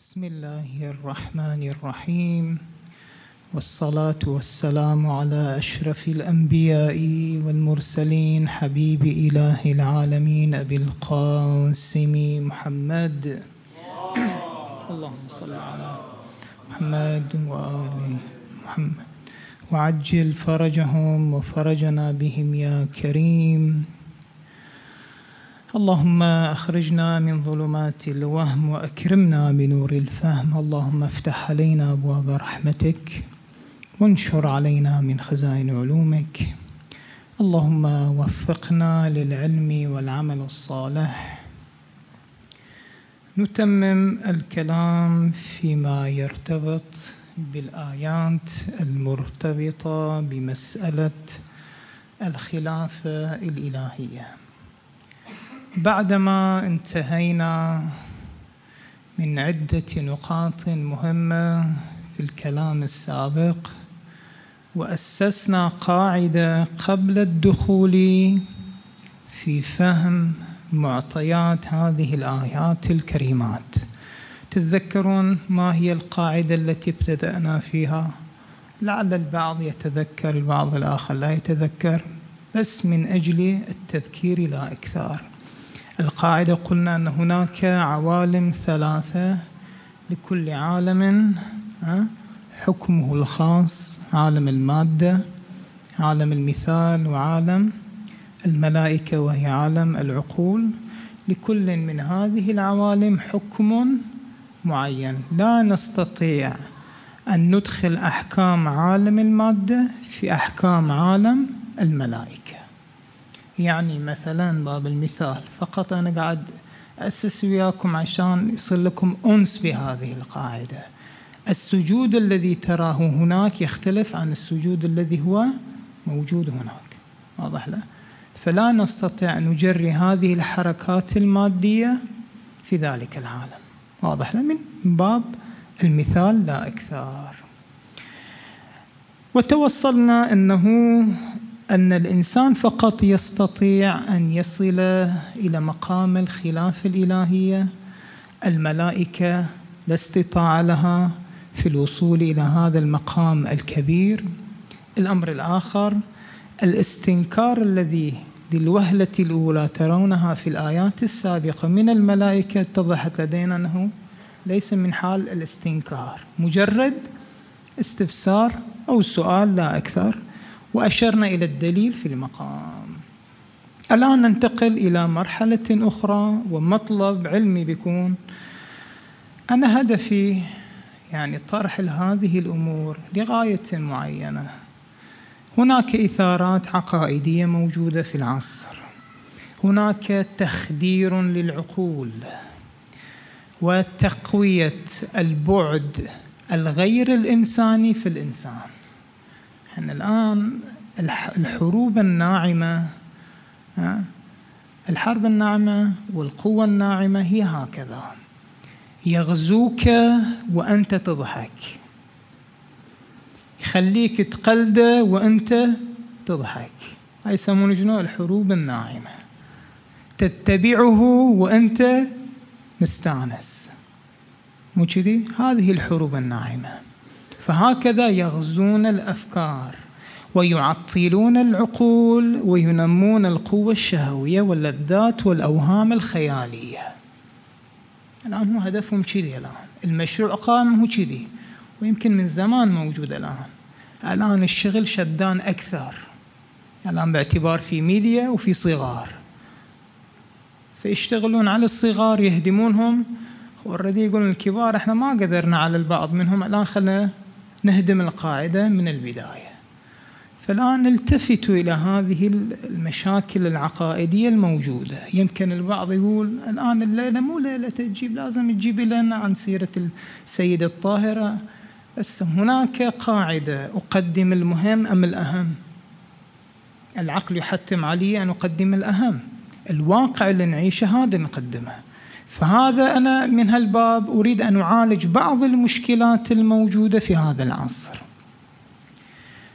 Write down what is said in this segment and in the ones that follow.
بسم الله الرحمن الرحيم. والصلاة والسلام على أشرف الأنبياء والمرسلين حبيب إله العالمين أبي القاسم محمد. اللهم صل على محمد وآل محمد. وعجل فرجهم وفرجنا بهم يا كريم. اللهم أخرجنا من ظلمات الوهم وأكرمنا بنور الفهم. اللهم افتح علينا أبواب رحمتك وانشر علينا من خزائن علومك. اللهم وفقنا للعلم والعمل الصالح. نتمم الكلام فيما يرتبط بالآيات المرتبطة بمسألة الخلافة الإلهية. بعدما انتهينا من عدة نقاط مهمة في الكلام السابق وأسسنا قاعدة قبل الدخول في فهم معطيات هذه الآيات الكريمات. تتذكرون ما هي القاعدة التي ابتدأنا فيها؟ لعل البعض يتذكر البعض الآخر لا يتذكر بس من أجل التذكير لا إكثار القاعدة قلنا أن هناك عوالم ثلاثة لكل عالم حكمه الخاص عالم المادة عالم المثال وعالم الملائكة وهي عالم العقول. لكل من هذه العوالم حكم معين. لا نستطيع أن ندخل أحكام عالم المادة في أحكام عالم الملائكة. يعني مثلا باب المثال. فقط أنا قاعد أسس وياكم عشان يصير لكم أنس بهذه القاعدة. السجود الذي تراه هناك يختلف عن السجود الذي هو موجود هناك. واضح له فلا نستطيع أن نجري هذه الحركات المادية في ذلك العالم. واضح له من باب المثال لا أكثر. وتوصلنا أنه أن الإنسان فقط يستطيع أن يصل إلى مقام الخلافة الإلهية الملائكة لا استطاع لها في الوصول إلى هذا المقام الكبير. الأمر الآخر الاستنكار الذي للوهلة الأولى ترونها في الآيات السابقة من الملائكة اتضحت لدينا أنه ليس من حال الاستنكار مجرد استفسار أو سؤال لا أكثر. وأشرنا إلى الدليل في المقام. الآن ننتقل إلى مرحلة أخرى ومطلب علمي بيكون أنا هدفي يعني طرح هذه الأمور لغاية معينة. هناك إثارات عقائدية موجودة في العصر. هناك تخدير للعقول وتقوية البعد الغير الإنساني في الإنسان. إحنا الآن الحروب الناعمة الحرب الناعمة والقوة الناعمة هي هكذا. يغزوك وأنت تضحك. يخليك تقلده وأنت تضحك. هاي يسمونه شنو؟ الحروب الناعمة. تتبعه وأنت مستانس. مو كذي؟ هذه الحروب الناعمة. فهكذا يغزون الأفكار ويعطلون العقول وينمون القوة الشهوية واللذات والأوهام الخيالية. الآن هو هدفهم كذي الآن. المشروع قائم هو كذي ويمكن من زمان موجود الآن. الآن الشغل شدان أكثر. الآن باعتبار في ميديا وفي صغار. فيشتغلون على الصغار يهدمونهم. already يقولون الكبار إحنا ما قدرنا على البعض منهم. الآن خلينا نهدم القاعدة من البداية. فالآن نلتفت إلى هذه المشاكل العقائدية الموجودة. يمكن البعض يقول الآن الليلة مو ليلة تجيب لازم تجيب لنا عن سيرة السيدة الطاهرة. بس هناك قاعدة أقدم المهم أم الأهم؟ العقل يحتم علي أن أقدم الأهم. الواقع اللي نعيشه هذا نقدمه. فهذا أنا من هالباب أريد أن أعالج بعض المشكلات الموجودة في هذا العصر.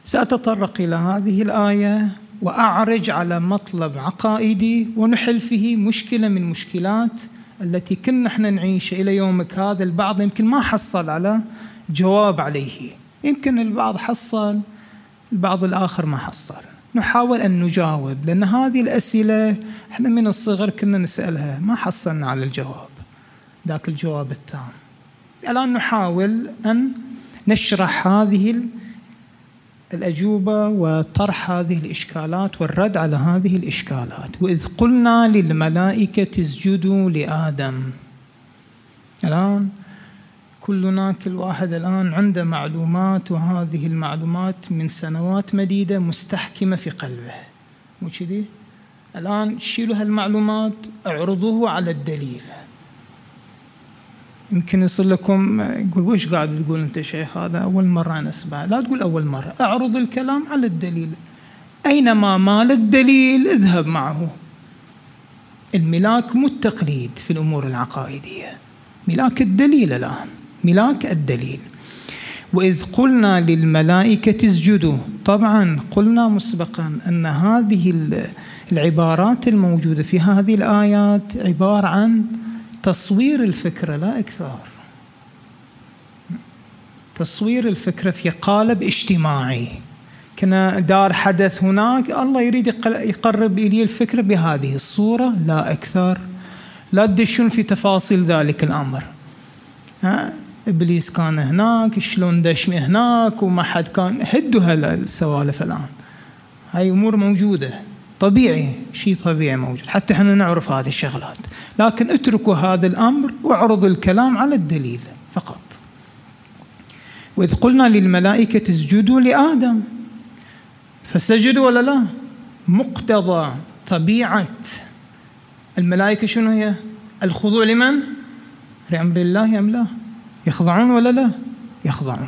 سأتطرق إلى هذه الآية وأعرج على مطلب عقائدي ونحل فيه مشكلة من مشكلات التي كنا إحنا نعيشها إلى يومك هذا. البعض يمكن ما حصل على جواب عليه. يمكن البعض حصل البعض الآخر ما حصل. نحاول أن نجاوب لأن هذه الأسئلة إحنا من الصغر كنا نسألها ما حصلنا على الجواب. ذاك الجواب التام. الآن نحاول أن نشرح هذه الأجوبة وطرح هذه الإشكالات والرد على هذه الإشكالات. وإذ قلنا للملائكة اسجدوا لآدم. الآن كلنا كل واحد الآن عنده معلومات وهذه المعلومات من سنوات مديدة مستحكمة في قلبه. مو كذي؟ الآن شيلوا هالمعلومات اعرضوه على الدليل. يمكن يصير لكم يقول وش قاعد تقول أنت شيخ هذا؟ أول مرة أنا اسمع لا تقول أول مرة. اعرض الكلام على الدليل. أينما مال الدليل اذهب معه. الملاك مو التقليد في الأمور العقائدية. ملاك الدليل الآن. ملاك الدليل. وإذ قلنا للملائكة اسجدوا. طبعا قلنا مسبقا أن هذه العبارات الموجودة في هذه الآيات عبارة عن تصوير الفكرة لا إكثار تصوير الفكرة في قالب اجتماعي. كنا دار حدث هناك الله يريد يقرب إلي الفكرة بهذه الصورة لا أكثر. لا تدشون في تفاصيل ذلك الأمر. ها؟ إبليس كان هناك شلون دش هناك وما حد كان هدوا هالسوالف الآن. هاي أمور موجودة. طبيعي شيء طبيعي موجود. حتى إحنا نعرف هذه الشغلات. لكن اتركوا هذا الأمر واعرضوا الكلام على الدليل فقط. وإذ قلنا للملائكة اسجدوا لآدم. فسجدوا ولا لا؟ مقتضى طبيعة. الملائكة شنو هي؟ الخضوع لمن؟ لأمر الله أم لا؟ يخضعون ولا لا؟ يخضعون.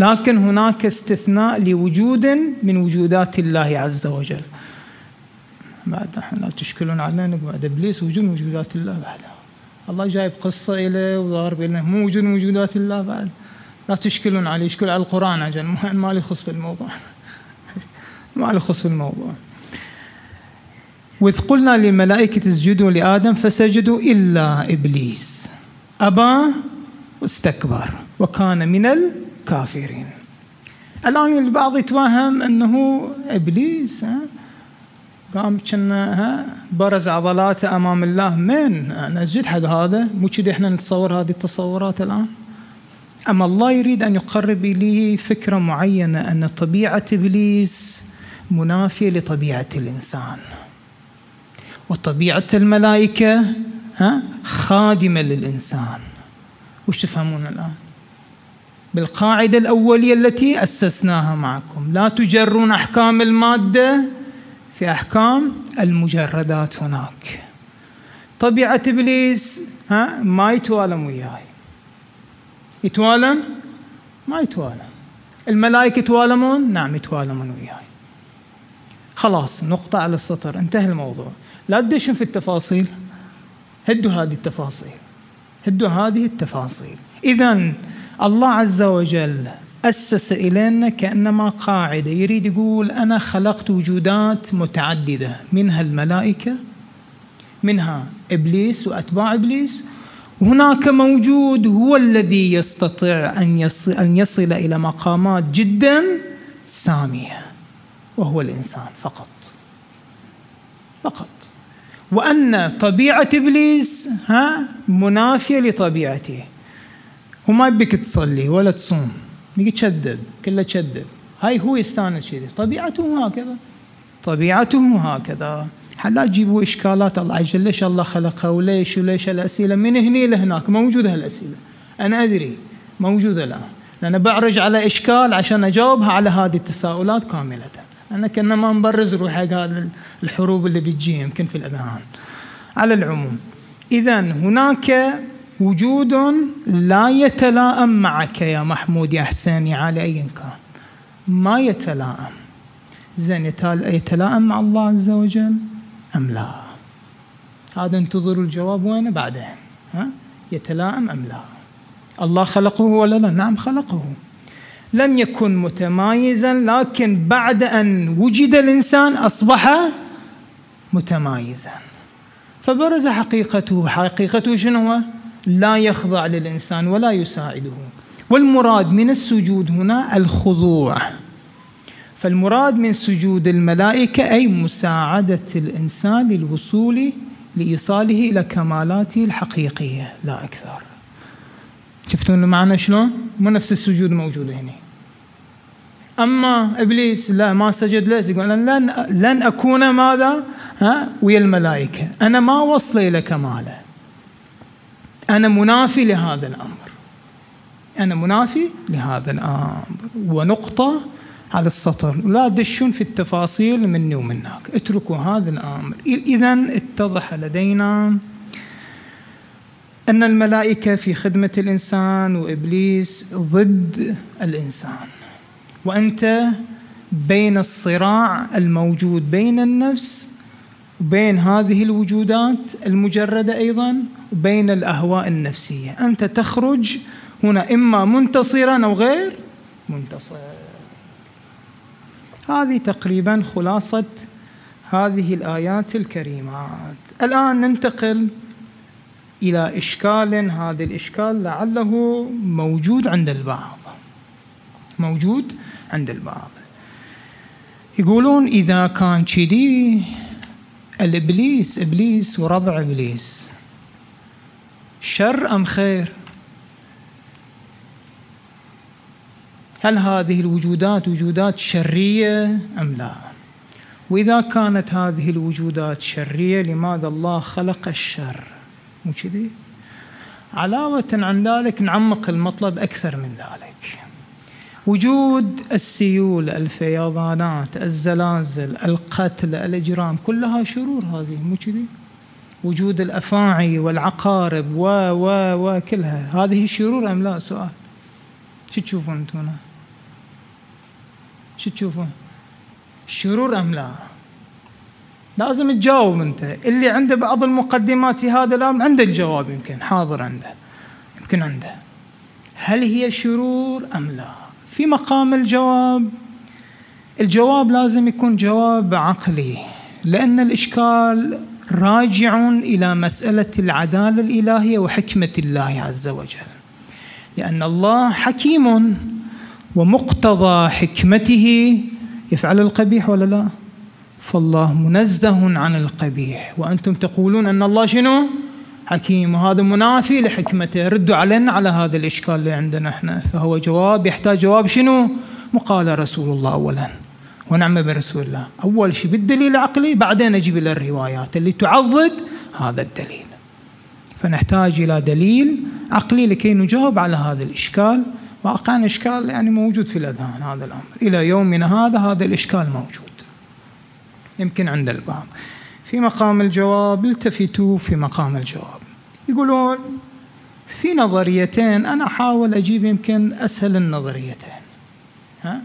لكن هناك استثناء لوجود من وجودات الله عز وجل. بعد لا تشكلون علينا بعد إبليس وجود موجودات الله بعدها الله جايب قصة إليه وضارب لنا مو وجود موجودات الله بعد. لا تشكلون عليه يشكل على القرآن عجل. ما لي خص بالموضوع. ما لي خص بالموضوع. وإذ قلنا للملائكة اسجدوا لآدم فسجدوا إلا إبليس. أبى واستكبر. وكان من الكافرين. الآن البعض يتوهم أنه إبليس قام كنا برز عضلاته أمام الله. من؟ نسجد حق هذا. مو كذي إحنا نتصور هذه التصورات الآن؟ اما الله يريد أن يقرب لي فكرة معينة أن طبيعة إبليس منافية لطبيعة الإنسان؟ وطبيعة الملائكة ها خادمة للإنسان. وش تفهمون الآن؟ بالقاعدة الأولية التي أسسناها معكم. لا تجرون أحكام المادة في أحكام المجردات هناك. طبيعة إبليس ها ما يتوالم وياي؟ يتوالم؟ ما يتوالم. الملائكة يتوالمون؟ نعم يتوالمون وياي. خلاص نقطة على السطر. انتهى الموضوع. لا تدشن في التفاصيل. هدوا هذه التفاصيل. هدوا هذه التفاصيل. إذا الله عز وجل أسس إلينا كأنما قاعدة يريد يقول أنا خلقت وجودات متعددة منها الملائكة منها إبليس وأتباع إبليس وهناك موجود هو الذي يستطيع أن يصل, أن يصل إلى مقامات جدا سامية وهو الإنسان فقط. فقط. وأن طبيعة إبليس ها منافية لطبيعته. هو ما يبيك تصلي ولا تصوم يجي تشدد كله تشدد. هاي هو يستانس كذي طبيعته هكذا. طبيعته هكذا. لا تجيبوا إشكالات؟ الله عز وجل ليش الله خلقها وليش؟ وليش الأسئلة؟ من هني لهناك موجودة هالأسئلة. أنا أدري موجودة الان لأنا بعرج على إشكال عشان أجاوبها على هذه التساؤلات كاملة. أنا كنا ما نبرز روح حق هذه الحروب اللي بتجي يمكن في الأذهان. على العموم إذا هناك وجود لا يتلائم معك يا محمود يا حسين يا علي أيا كان. ما يتلائم. زين يتلائم مع الله عز وجل أم لا؟ هذا انتظروا الجواب وين؟ بعدين. ها؟ يتلائم أم لا؟ الله خلقه ولا لا؟ نعم خلقه. لم يكن متمايزا لكن بعد أن وجد الإنسان أصبح متمايزا. فبرز حقيقته. حقيقته شنو هو؟ لا يخضع للإنسان ولا يساعده. والمراد من السجود هنا الخضوع. فالمراد من سجود الملائكة أي مساعدة الإنسان للوصول لإيصاله إلى كمالاته الحقيقية. لا أكثر. شفتون المعنى شلون؟ مو نفس السجود موجود هنا أما إبليس لا ما سجد له يقول لن, لن أكون ماذا؟ ها؟ ويا الملائكة. أنا ما وصل إلى كماله. أنا منافي لهذا الأمر. أنا منافي لهذا الأمر. ونقطة على السطر. لا تدشون في التفاصيل مني ومنك. اتركوا هذا الأمر. إذا اتضح لدينا أن الملائكة في خدمة الإنسان وإبليس ضد الإنسان. وأنت بين الصراع الموجود بين النفس وبين هذه الوجودات المجردة أيضا وبين الأهواء النفسية. أنت تخرج هنا إما منتصرا أو غير منتصر. هذه تقريبا خلاصة هذه الآيات الكريمات. الآن ننتقل إلى إشكال هذا الإشكال لعله موجود عند البعض. موجود عند البعض. يقولون إذا كان كذي الإبليس إبليس وربع إبليس. شر أم خير؟ هل هذه الوجودات وجودات شرية أم لا؟ وإذا كانت هذه الوجودات شرية لماذا الله خلق الشر؟ مو كذي؟ علاوة عن ذلك نعمق المطلب أكثر من ذلك. وجود السيول الفيضانات الزلازل القتل الإجرام كلها شرور هذه مو كذي؟ وجود الأفاعي والعقارب و و و كلها هذه شرور أم لا؟ سؤال. شو تشوفون أنتم شو تشوفون؟ شرور أم لا؟ لازم تجاوب أنت. اللي عنده بعض المقدمات في هذا الأمر عنده الجواب يمكن حاضر عنده يمكن عنده. هل هي شرور أم لا؟ في مقام الجواب. الجواب لازم يكون جواب عقلي لأن الإشكال راجع إلى مسألة العدالة الإلهية وحكمة الله عز وجل. لأن الله حكيم ومقتضى حكمته. يفعل القبيح ولا لا؟ فالله منزه عن القبيح. وأنتم تقولون أن الله شنو؟ حكيم. وهذا منافي لحكمته. ردوا علينا على هذا الإشكال اللي عندنا إحنا. فهو جواب يحتاج جواب شنو؟ مقال رسول الله أولا. ونعم برسول الله. أول شيء بالدليل العقلي بعدين أجيب إلى الروايات اللي تعضد هذا الدليل. فنحتاج إلى دليل عقلي لكي نجاوب على هذا الإشكال. واقعا إشكال يعني موجود في الأذهان هذا الأمر. إلى يومنا هذا هذا الإشكال موجود. يمكن عند البعض. في مقام الجواب التفتوا في مقام الجواب. يقولون في نظريتين أنا أحاول أجيب يمكن أسهل النظريتين. ها؟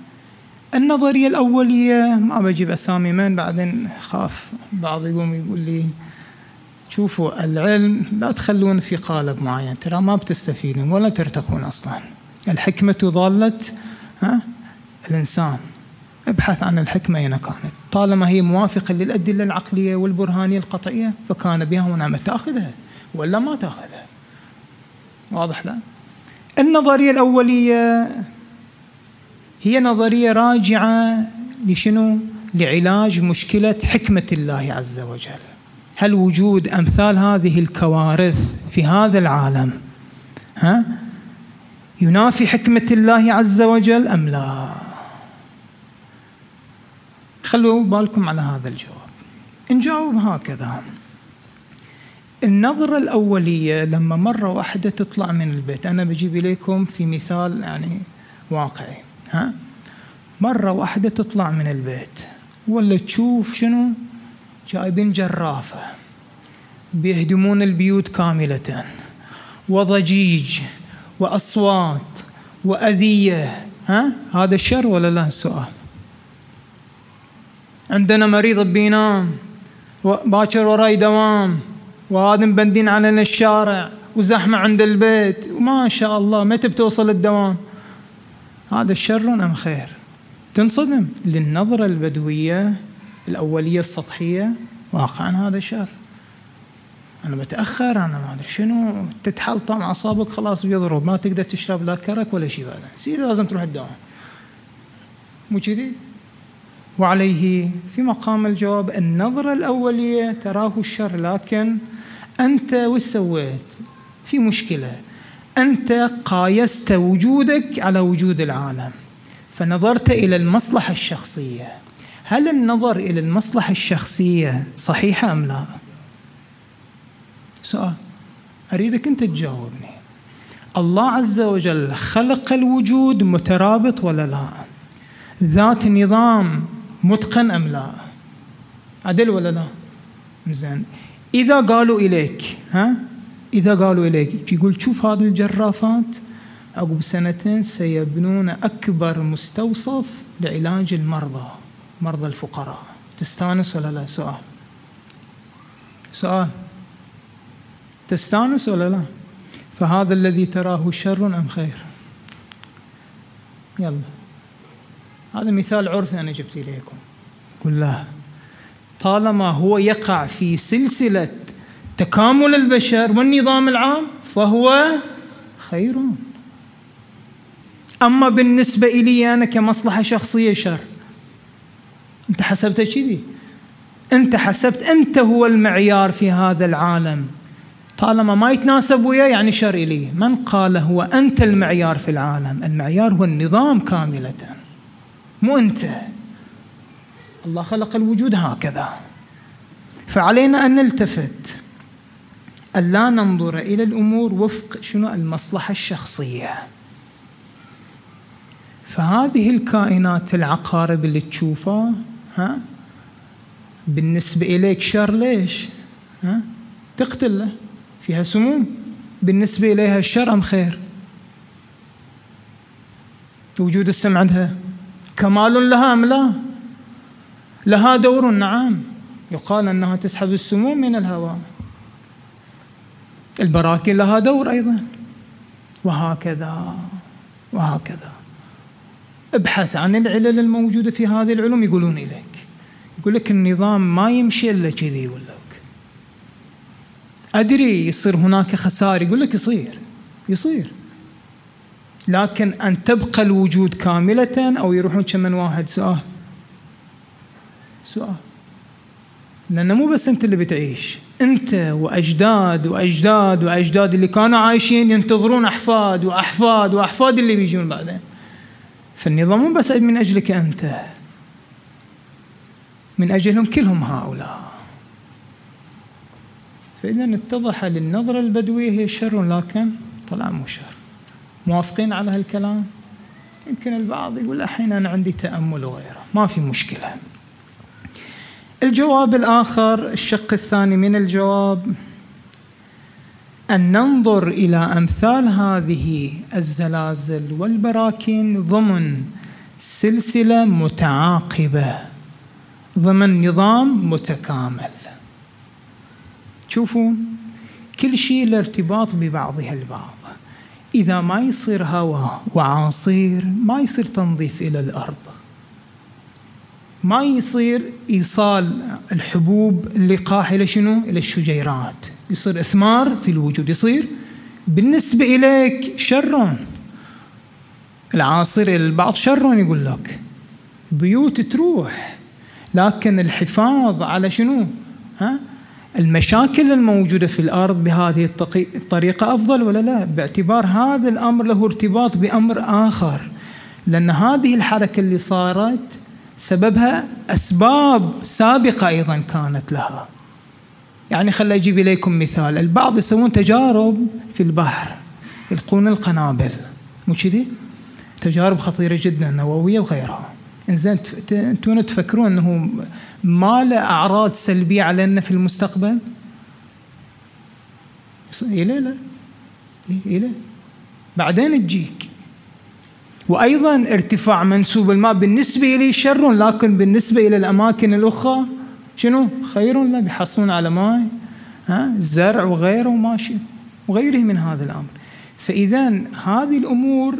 النظرية الأولية ما بجيب أسامي من بعدين خاف بعض يقوم يقول لي شوفوا العلم لا تخلون في قالب معين ترى ما بتستفيدون ولا ترتقون أصلا. الحكمة ضالة؟ الإنسان. ابحث عن الحكمة أين كانت. طالما هي موافقة للأدلة العقلية والبرهانية القطعية فكان بها ونعمة تأخذها ولا ما تأخذها. واضح لا؟ النظرية الأولية هي نظرية راجعة لشنو؟ لعلاج مشكلة حكمة الله عز وجل. هل وجود أمثال هذه الكوارث في هذا العالم ها؟ ينافي حكمة الله عز وجل أم لا؟ خلوا بالكم على هذا الجواب. نجاوب هكذا. النظرة الأولية لما مرة واحدة تطلع من البيت أنا بجيب إليكم في مثال يعني واقعي ها؟ مرة واحدة تطلع من البيت ولا تشوف شنو؟ جايبين جرافة بيهدمون البيوت كاملة وضجيج وأصوات وأذية ها؟ هذا الشر ولا لا؟ سؤال. عندنا مريض بينام باكر وراي دوام وهذا مبندين علينا الشارع وزحمة عند البيت وما شاء الله متى بتوصل الدوام؟ هذا الشر أم خير؟ تنصدم؟ للنظرة البدوية الأولية السطحية واقعا هذا شر. أنا بتأخر أنا ما أدري شنو تتحلطم أعصابك خلاص بيضرب ما تقدر تشرب لا كرك ولا شيء بعد سير لازم تروح الدوام. مو كذي؟ وعليه في مقام الجواب النظرة الأولية تراه الشر لكن أنت وش سويت؟ في مشكلة. أنت قايست وجودك على وجود العالم. فنظرت إلى المصلحة الشخصية. هل النظر إلى المصلحة الشخصية صحيحة أم لا؟ سؤال. أريدك أنت تجاوبني. الله عز وجل خلق الوجود مترابط ولا لا؟ ذات نظام متقن أم لا؟ عدل ولا لا؟ زين. إذا قالوا إليك ها؟ إذا قالوا إليك يقول شوف هذه الجرافات عقب سنتين سيبنون أكبر مستوصف لعلاج المرضى مرضى الفقراء. تستانس ولا لا؟ سؤال. سؤال. تستانس ولا لا؟ فهذا الذي تراه شر أم خير؟ يلا. هذا مثال عرفي أنا جبت إليكم. قل لا طالما هو يقع في سلسلة تكامل البشر والنظام العام فهو خير أما بالنسبة إلي أنا كمصلحة شخصية شر. أنت حسبت كذي؟ أنت حسبت أنت هو المعيار في هذا العالم. طالما ما يتناسب وياه يعني شر إلي. من قال هو أنت المعيار في العالم؟ المعيار هو النظام كاملة. مو أنت. الله خلق الوجود هكذا. فعلينا أن نلتفت. أن لا ننظر إلى الأمور وفق شنو المصلحة الشخصية. فهذه الكائنات العقارب اللي تشوفها ها بالنسبة إليك شر ليش؟ ها تقتله فيها سموم. بالنسبة إليها الشر أم خير؟ وجود السم عندها. كمال لها أم لا؟ لها دور نعم. يقال أنها تسحب السموم من الهواء. البراكين لها دور أيضا. وهكذا وهكذا. ابحث عن العلل الموجودة في هذه العلوم يقولون إليك. يقول لك النظام ما يمشي إلا كذي لك أدري يصير هناك خسائر يقول لك يصير يصير. لكن أن تبقى الوجود كاملة أو يروحون كمن واحد سؤال. سؤال. لأنه مو بس أنت اللي بتعيش. أنت وأجداد وأجداد وأجداد اللي كانوا عايشين ينتظرون أحفاد وأحفاد وأحفاد اللي بيجون بعدين. فالنظام مو بس من أجلك أنت. من أجلهم كلهم هؤلاء. فإذا اتضح للنظرة البدوية هي شر لكن طلع مو شر. موافقين على هالكلام؟ يمكن البعض يقول الحين أنا عندي تأمل وغيره ما في مشكلة. الجواب الآخر الشق الثاني من الجواب أن ننظر إلى أمثال هذه الزلازل والبراكين ضمن سلسلة متعاقبة ضمن نظام متكامل. تشوفون كل شيء الارتباط ببعضها البعض. إذا ما يصير هواء وعاصير ما يصير تنظيف إلى الأرض. ما يصير إيصال الحبوب اللقاح إلى شنو؟ إلى الشجيرات. يصير إثمار في الوجود. يصير بالنسبة إليك شر. العاصر البعض شر يقول لك. بيوت تروح لكن الحفاظ على شنو؟ ها؟ المشاكل الموجودة في الأرض بهذه الطريقة أفضل ولا لا؟ باعتبار هذا الأمر له ارتباط بأمر آخر لأن هذه الحركة اللي صارت سببها أسباب سابقة أيضا كانت لها. يعني خلي أجيب إليكم مثال. البعض يسوون تجارب في البحر يلقون القنابل. مو كذي؟ تجارب خطيرة جدا نووية وغيرها. أنتم تفكرون أنه ما له أعراض سلبية علينا في المستقبل؟ إيه لا لا. إيه لا. بعدين تجيك. وأيضا ارتفاع منسوب الماء بالنسبة لي شر لكن بالنسبة إلى الأماكن الأخرى شنو؟ خير لا بيحصلون على ماء ها زرع وغيره وماشي. وغيره من هذا الأمر. فإذا هذه الأمور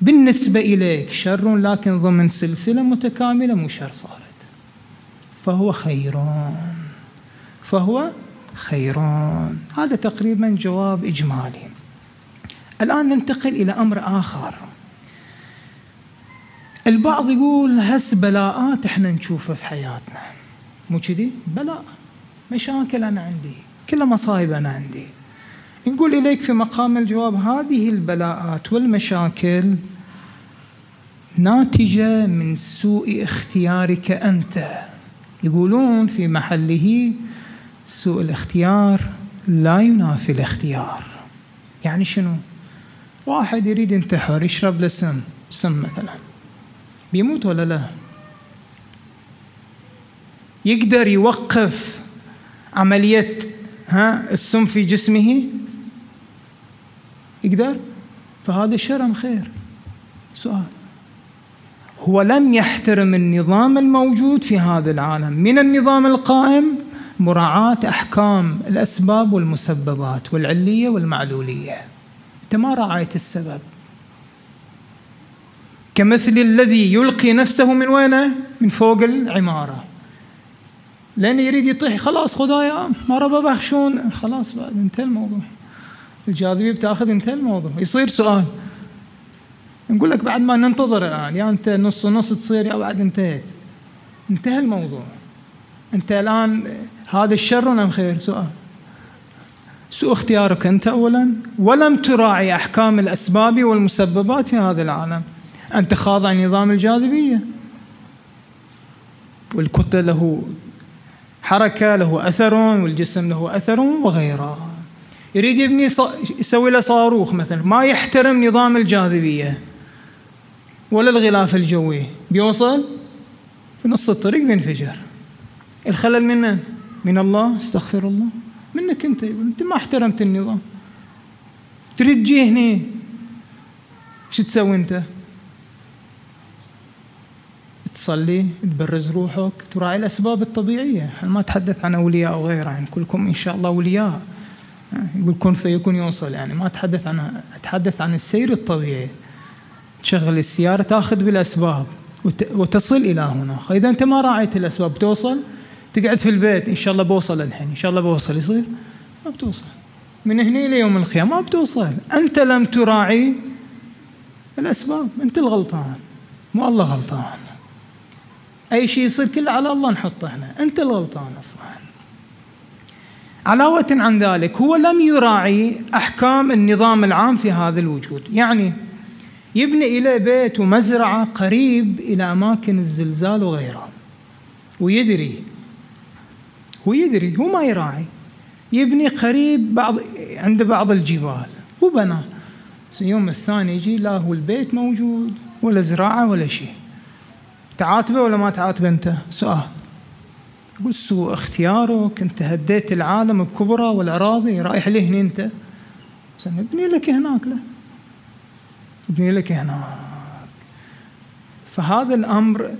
بالنسبة إليك شر لكن ضمن سلسلة متكاملة مو شر صارت فهو خير فهو خيرون. هذا تقريبا جواب إجمالي. الآن ننتقل إلى أمر آخر. البعض يقول هس بلاءات إحنا نشوفها في حياتنا. مو كذي؟ بلاء. مشاكل أنا عندي. كلها مصايب أنا عندي. نقول إليك في مقام الجواب هذه البلاءات والمشاكل ناتجة من سوء اختيارك أنت. يقولون في محله سوء الاختيار لا ينافي الاختيار. يعني شنو؟ واحد يريد ينتحر يشرب له سم سم مثلا. بيموت ولا لا؟ يقدر يوقف عملية ها السم في جسمه؟ يقدر؟ فهذا شر أم خير. سؤال. هو لم يحترم النظام الموجود في هذا العالم. من النظام القائم؟ مراعاة أحكام الأسباب والمسببات والعلية والمعلولية. أنت ما راعيت السبب. كمثل الذي يلقي نفسه من وين؟ من فوق العمارة. لأن يريد يطيح. خلاص خدايا ما ربى بخشون. خلاص بعد انتهى الموضوع. الجاذبية بتأخذ انتهى الموضوع. يصير سؤال. نقول لك بعد ما ننتظر الآن يا أنت نص نص تصير يا بعد انتهيت. انتهى الموضوع. أنت الآن هذا الشر أم خير سؤال. سوء اختيارك أنت أولا. ولم تراعي أحكام الأسباب والمسببات في هذا العالم. أنت خاضع نظام الجاذبية. والكتلة له حركة له أثر والجسم له أثر وغيره يريد يبني. يسوي له صاروخ مثلا. ما يحترم نظام الجاذبية. ولا الغلاف الجوي. بيوصل؟ في نص الطريق بينفجر. الخلل من من الله استغفر الله. منك أنت أنت ما احترمت النظام. تريد تجي هنا شو تسوي أنت؟ تصلي تبرز روحك تراعي الأسباب الطبيعية. إحنا ما أتحدث عن أولياء أو غيره يعني كلكم إن شاء الله أولياء. يقول كن فيكون يوصل. يعني ما أتحدث عن أتحدث عن السير الطبيعي. تشغل السيارة تأخذ بالأسباب وتصل إلى هنا إذا أنت ما راعيت الأسباب توصل. تقعد في البيت إن شاء الله بوصل الحين. إن شاء الله بوصل يصير؟ ما بتوصل. من هنا إلى يوم القيامة ما بتوصل. أنت لم تراعي الأسباب. أنت الغلطان. مو الله غلطان. أي شيء يصير كله على الله نحطه إحنا أنت الغلطان أصلا. علاوة عن ذلك هو لم يراعي أحكام النظام العام في هذا الوجود. يعني يبني إلى بيت ومزرعة قريب إلى أماكن الزلزال وغيرها. ويدري هو يدري هو ما يراعي. يبني قريب بعض عند بعض الجبال. وبنى يوم الثاني يجي لا هو البيت موجود ولا زراعة ولا شيء. تعاتبه ولا ما تعاتبه أنت؟ سؤال. يقول سوء اختيارك أنت هديت العالم بكبرى والأراضي رايح لهني أنت؟ ابني لك هناك له ابني لك هناك فهذا الأمر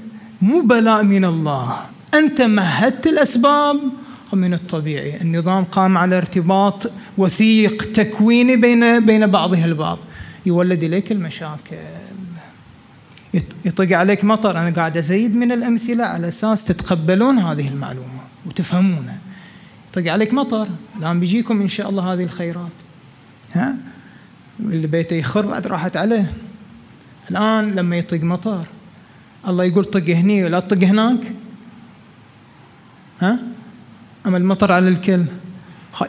مو بلاء من الله. أنت مهدت الأسباب من الطبيعي. النظام قام على ارتباط وثيق تكويني بين بين بعضها البعض. يولد إليك المشاكل. يطق عليك مطر. أنا قاعد أزيد من الأمثلة على أساس تتقبلون هذه المعلومة وتفهمونها. يطق عليك مطر. الآن بيجيكم إن شاء الله هذه الخيرات. ها؟ اللي بيته يخر بعد راحت عليه. الآن لما يطق مطر الله يقول طق هني ولا تطق هناك؟ ها؟ أما المطر على الكل.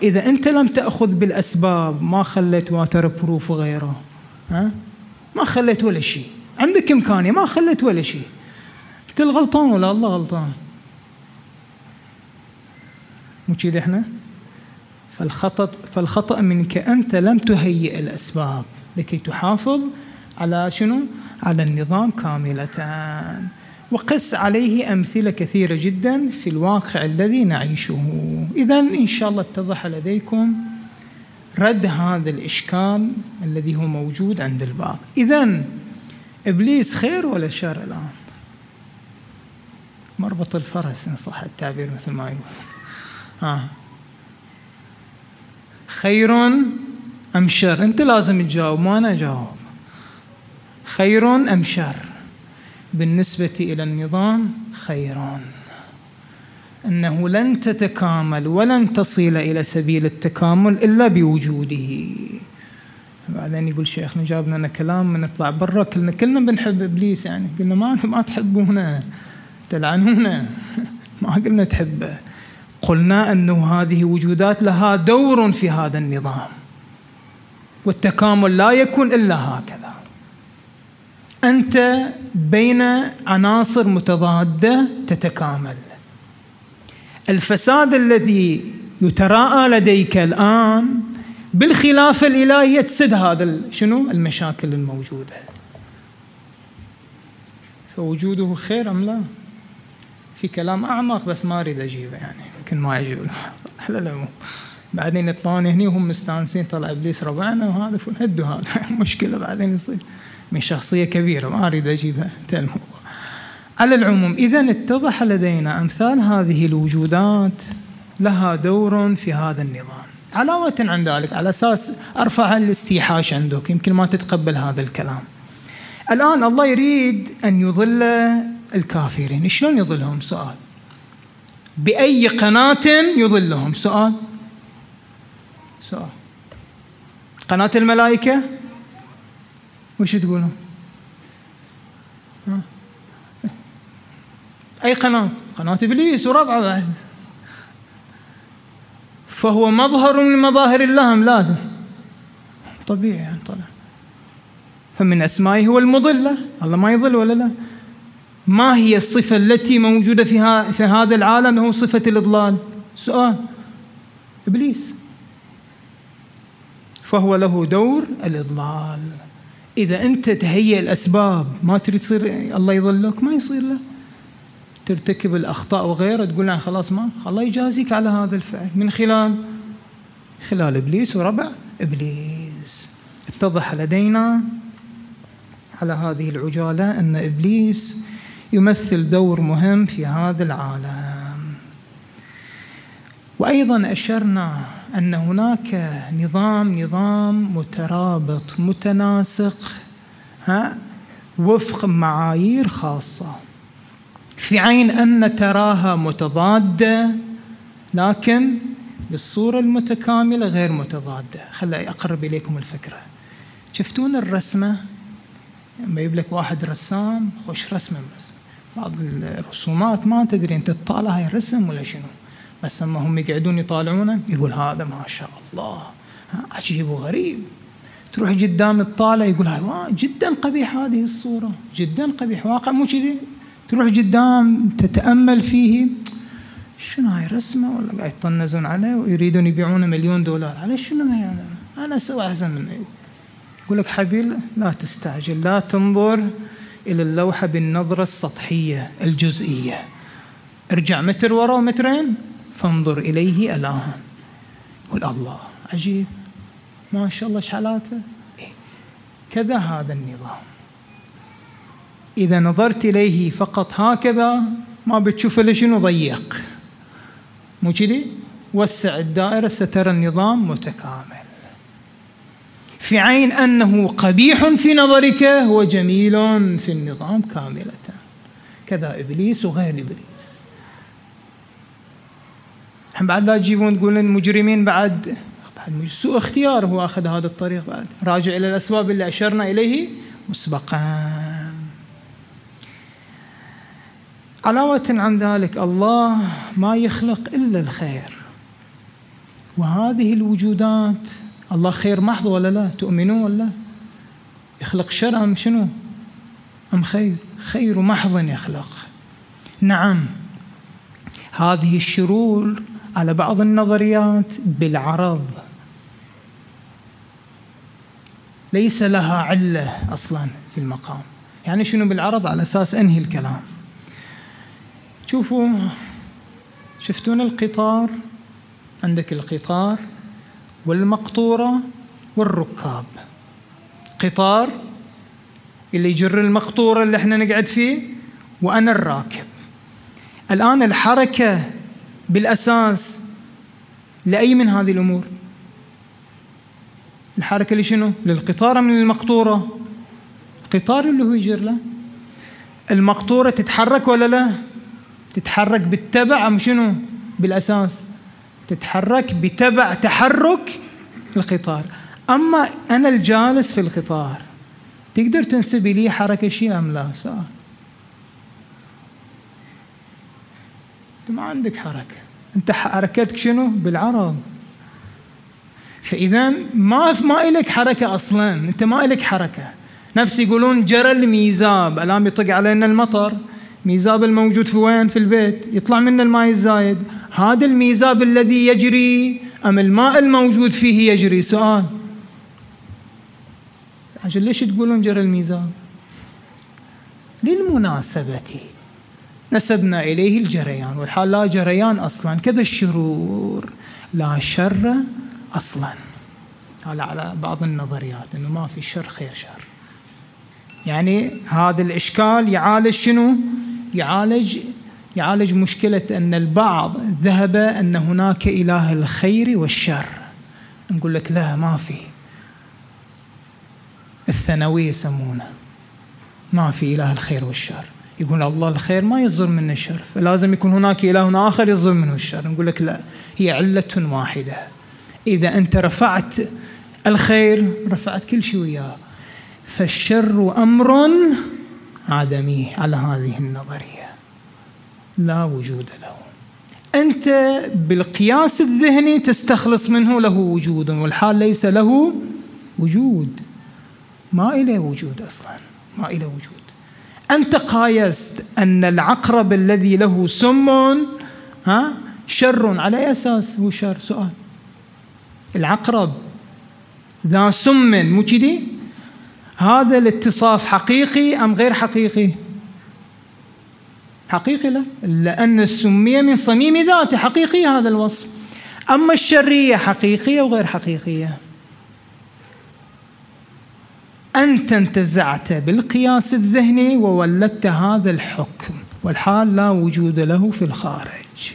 إذا أنت لم تأخذ بالأسباب ما خليت واتر بروف وغيره ها؟ ما خليت ولا شيء. عندك إمكانية ما خليت ولا شيء. أنت الغلطان ولا الله غلطان؟ مو كذا إحنا؟ فالخطأ فالخطأ منك أنت لم تهيئ الأسباب لكي تحافظ على شنو؟ على النظام كاملة وقس عليه أمثلة كثيرة جدا في الواقع الذي نعيشه. إذا إن شاء الله اتضح لديكم رد هذا الإشكال الذي هو موجود عند البعض. إذا إبليس خير ولا شر الآن؟ مربط الفرس إن صح التعبير مثل ما يقول. آه. خير أم شر؟ أنت لازم تجاوب ما أنا أجاوب. خير أم شر؟ بالنسبة إلى النظام خير أنه لن تتكامل ولن تصل إلى سبيل التكامل إلا بوجوده. بعدين يقول شيخنا جاب لنا كلام نطلع برا كلنا كلنا بنحب إبليس يعني. قلنا ما ما تحبونه تلعنونه. ما قلنا تحبه. قلنا انه هذه وجودات لها دور في هذا النظام. والتكامل لا يكون إلا هكذا. أنت بين عناصر متضادة تتكامل. الفساد الذي يتراءى لديك الآن بالخلافه الالهيه تسد هذا شنو؟ المشاكل الموجودة. فوجوده خير أم لا؟ في كلام أعمق بس ما أريد أجيبه يعني. يمكن ما يعجب على العموم بعدين يطلعون هني وهم مستانسين طلع إبليس ربعنا وهذا هدوا هذا. مشكلة بعدين يصير. من شخصية كبيرة ما أريد أجيبها. انتهى الموضوع. على العموم إذا اتضح لدينا أمثال هذه الوجودات لها دور في هذا النظام. علاوة عن ذلك على أساس أرفع الاستيحاش عندك يمكن ما تتقبل هذا الكلام. الآن الله يريد أن يضل الكافرين. شلون يضلهم؟ سؤال. بأي قناة يضلهم. سؤال. سؤال. قناة الملائكة؟ وش تقولون؟ أي قناة؟ قناة إبليس وربعه بعد فهو مظهر من مظاهر الله أم لا؟ طبيعي يعني طلع فمن أسمائه هو المضلة. الله ما يضل ولا لا؟ ما هي الصفة التي موجودة في, في هذا العالم؟ هو صفة الإضلال. سؤال. إبليس. فهو له دور الإضلال. إذا أنت تهيئ الأسباب ما تريد تصير الله يضلك؟ ما يصير له. ترتكب الأخطاء وغيره تقول له خلاص ما الله يجازيك على هذا الفعل. من خلال؟ خلال إبليس وربع إبليس. اتضح لدينا على هذه العجالة أن إبليس يمثل دور مهم في هذا العالم. وأيضا أشرنا أن هناك نظام نظام مترابط متناسق ها وفق معايير خاصة. في عين أن تراها متضادة لكن بالصورة المتكاملة غير متضادة. خلي أقرب إليكم الفكرة. شفتون الرسمة؟ لما يجيب لك واحد رسام خوش رسمة رسم بعض الرسومات ما تدري أنت تطالع هاي الرسم ولا شنو. بس لما هم يقعدون يطالعونه يقول هذا ما شاء الله عجيب وغريب. تروح قدام الطالع يقول هاي جدا قبيح هذه الصورة جدا قبيح واقع مو كذي. تروح قدام تتأمل فيه شنو هاي رسمة ولا قاعد يطنزون عليه ويريدون يبيعونه مليون دولار على شنو يعني أنا؟ أسوي أحسن منه. يقول لك حبيل لا تستعجل لا تنظر. إلى اللوحة بالنظرة السطحية الجزئية. ارجع متر ورا ومترين فانظر إليه الآن قل الله عجيب. ما شاء الله شحالاته إيه. كذا هذا النظام. إذا نظرت إليه فقط هكذا ما بتشوف إلا شنو ضيق. مو كذي؟ وسع الدائرة سترى النظام متكامل. في عين أنه قبيح في نظرك هو جميل في النظام كاملة. كذا إبليس وغير إبليس. بعد لا تجيبون تقولون المجرمين بعد؟ بعد سوء اختيار هو أخذ هذا الطريق بعد. راجع إلى الأسباب اللي أشرنا إليه مسبقا. علاوة عن ذلك الله ما يخلق إلا الخير. وهذه الوجودات الله خير محض ولا لا؟ تؤمنون ولا يخلق شر أم شنو؟ أم خير؟ خير محض يخلق. نعم هذه الشرور على بعض النظريات بالعرض. ليس لها علة أصلا في المقام. يعني شنو بالعرض؟ على أساس أنهي الكلام. شوفوا شفتون القطار؟ عندك القطار؟ والمقطورة والركاب. قطار اللي يجر المقطورة اللي إحنا نقعد فيه وأنا الراكب. الآن الحركة بالأساس لأي من هذه الأمور؟ الحركة لشنو للقطار من المقطورة. القطار اللي هو يجر له. المقطورة تتحرك ولا لا؟ تتحرك بالتبع أم شنو؟ بالأساس. تتحرك بتبع تحرك القطار. أما أنا الجالس في القطار تقدر تنسبي لي حركة شيء أم لا؟ سؤال أنت ما عندك حركة. أنت حركتك شنو؟ بالعرض فإذا ما ما إلك حركة أصلا. أنت ما إلك حركة. نفس يقولون جرى الميزاب. الآن يطق علينا المطر. ميزاب الموجود في وين؟ في البيت. يطلع منه الماء الزايد. هذا الميزاب الذي يجري أم الماء الموجود فيه يجري؟ سؤال. عشان ليش تقولون جرى الميزاب؟ للمناسبة نسبنا إليه الجريان والحال لا جريان أصلا كذا الشرور لا شر أصلا. على بعض النظريات أنه ما في شر خير شر. يعني هذا الإشكال يعالج شنو؟ يعالج يعالج مشكلة أن البعض ذهب أن هناك إله الخير والشر. نقول لك لا ما في. الثانوي يسمونه. ما في إله الخير والشر. يقول الله الخير ما يصدر منه الشر. فلازم يكون هناك إله آخر يصدر منه الشر. نقول لك لا هي علة واحدة. إذا أنت رفعت الخير رفعت كل شيء وياه. فالشر أمر عدمي على هذه النظرية. لا وجود له. أنت بالقياس الذهني تستخلص منه له وجود والحال ليس له وجود. ما إله وجود أصلا. ما إله وجود. أنت قايست أن العقرب الذي له سم ها شر على أي أساس؟ هو شر. سؤال. العقرب ذا سم مو كذي؟ هذا الاتصاف حقيقي أم غير حقيقي؟ حقيقي لا. لأن السمية من صميم ذاته حقيقي هذا الوصف. أما الشرية حقيقية وغير حقيقية. أنت انتزعت بالقياس الذهني وولدت هذا الحكم والحال لا وجود له في الخارج.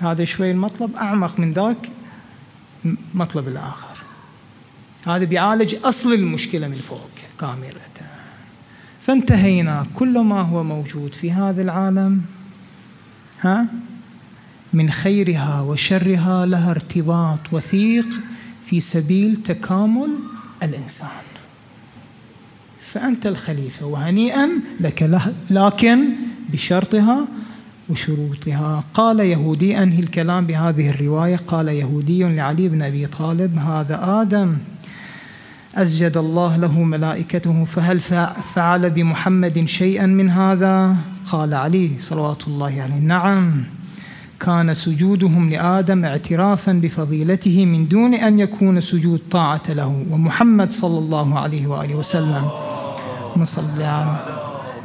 هذا شوي المطلب أعمق من ذاك المطلب الآخر. هذا بيعالج أصل المشكلة من فوق كاملة فانتهينا كل ما هو موجود في هذا العالم ها؟ من خيرها وشرها لها ارتباط وثيق في سبيل تكامل الإنسان. فأنت الخليفة وهنيئا لك لكن بشرطها وشروطها. قال يهودي أنهي الكلام بهذه الرواية؟ قال يهودي لعلي بن أبي طالب هذا آدم. أسجد الله له ملائكته فهل فعل بمحمد شيئا من هذا؟ قال علي صلوات الله عليه. نعم. كان سجودهم لآدم اعترافا بفضيلته من دون أن يكون سجود طاعة له ومحمد صلى الله عليه وآله وسلم. صلى على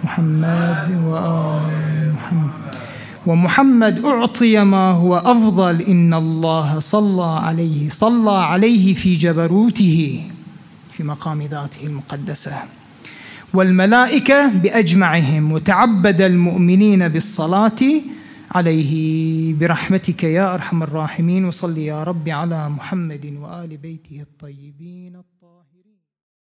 محمد وآل محمد. ومحمد أعطي ما هو أفضل إن الله صلى عليه صلى عليه في جبروته. في مقام ذاته المقدسة. والملائكة بأجمعهم وتعبد المؤمنين بالصلاة عليه برحمتك يا أرحم الراحمين وصل يا رب على محمد وآل بيته الطيبين